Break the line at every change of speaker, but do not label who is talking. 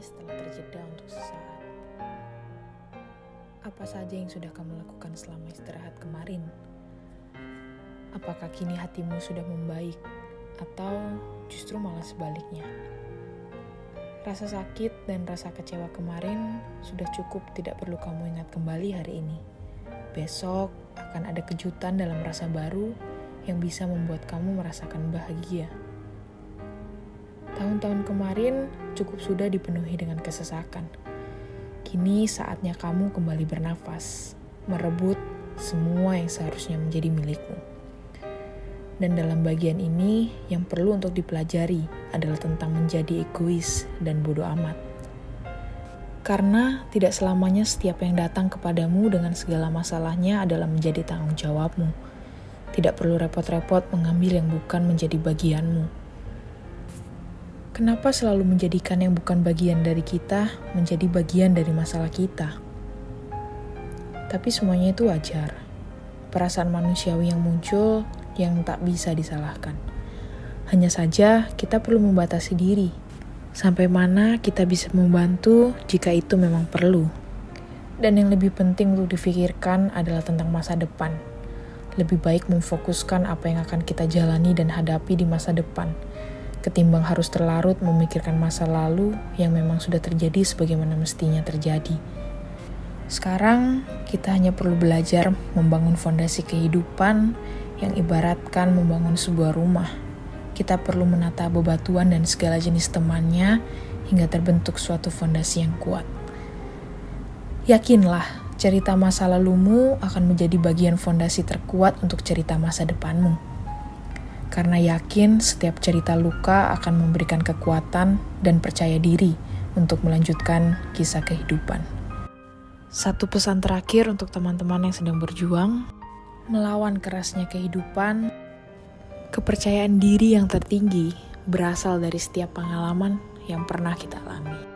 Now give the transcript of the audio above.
setelah terjeda untuk sesaat. Apa saja yang sudah kamu lakukan selama istirahat kemarin? Apakah kini hatimu sudah membaik, atau justru malah sebaliknya? Rasa sakit dan rasa kecewa kemarin sudah cukup, tidak perlu kamu ingat kembali hari ini. Besok akan ada kejutan dalam rasa baru yang bisa membuat kamu merasakan bahagia. Tahun-tahun kemarin cukup sudah dipenuhi dengan kesesakan. Kini saatnya kamu kembali bernafas, merebut semua yang seharusnya menjadi milikmu. Dan dalam bagian ini, yang perlu untuk dipelajari adalah tentang menjadi egois dan bodoh amat. Karena tidak selamanya setiap yang datang kepadamu dengan segala masalahnya adalah menjadi tanggung jawabmu. Tidak perlu repot-repot mengambil yang bukan menjadi bagianmu Kenapa selalu menjadikan yang bukan bagian dari kita menjadi bagian dari masalah kita? Tapi semuanya itu wajar. Perasaan manusiawi yang muncul yang tak bisa disalahkan. Hanya saja kita perlu membatasi diri. Sampai mana kita bisa membantu jika itu memang perlu. Dan yang lebih penting untuk difikirkan adalah tentang masa depan. Lebih baik memfokuskan apa yang akan kita jalani dan hadapi di masa depan ketimbang harus terlarut memikirkan masa lalu yang memang sudah terjadi sebagaimana mestinya terjadi. Sekarang kita hanya perlu belajar membangun fondasi kehidupan yang ibaratkan membangun sebuah rumah. Kita perlu menata bebatuan dan segala jenis temannya hingga terbentuk suatu fondasi yang kuat. Yakinlah, cerita masa lalumu akan menjadi bagian fondasi terkuat untuk cerita masa depanmu karena yakin setiap cerita luka akan memberikan kekuatan dan percaya diri untuk melanjutkan kisah kehidupan. Satu pesan terakhir untuk teman-teman yang sedang berjuang, melawan kerasnya kehidupan, kepercayaan diri yang tertinggi berasal dari setiap pengalaman yang pernah kita alami.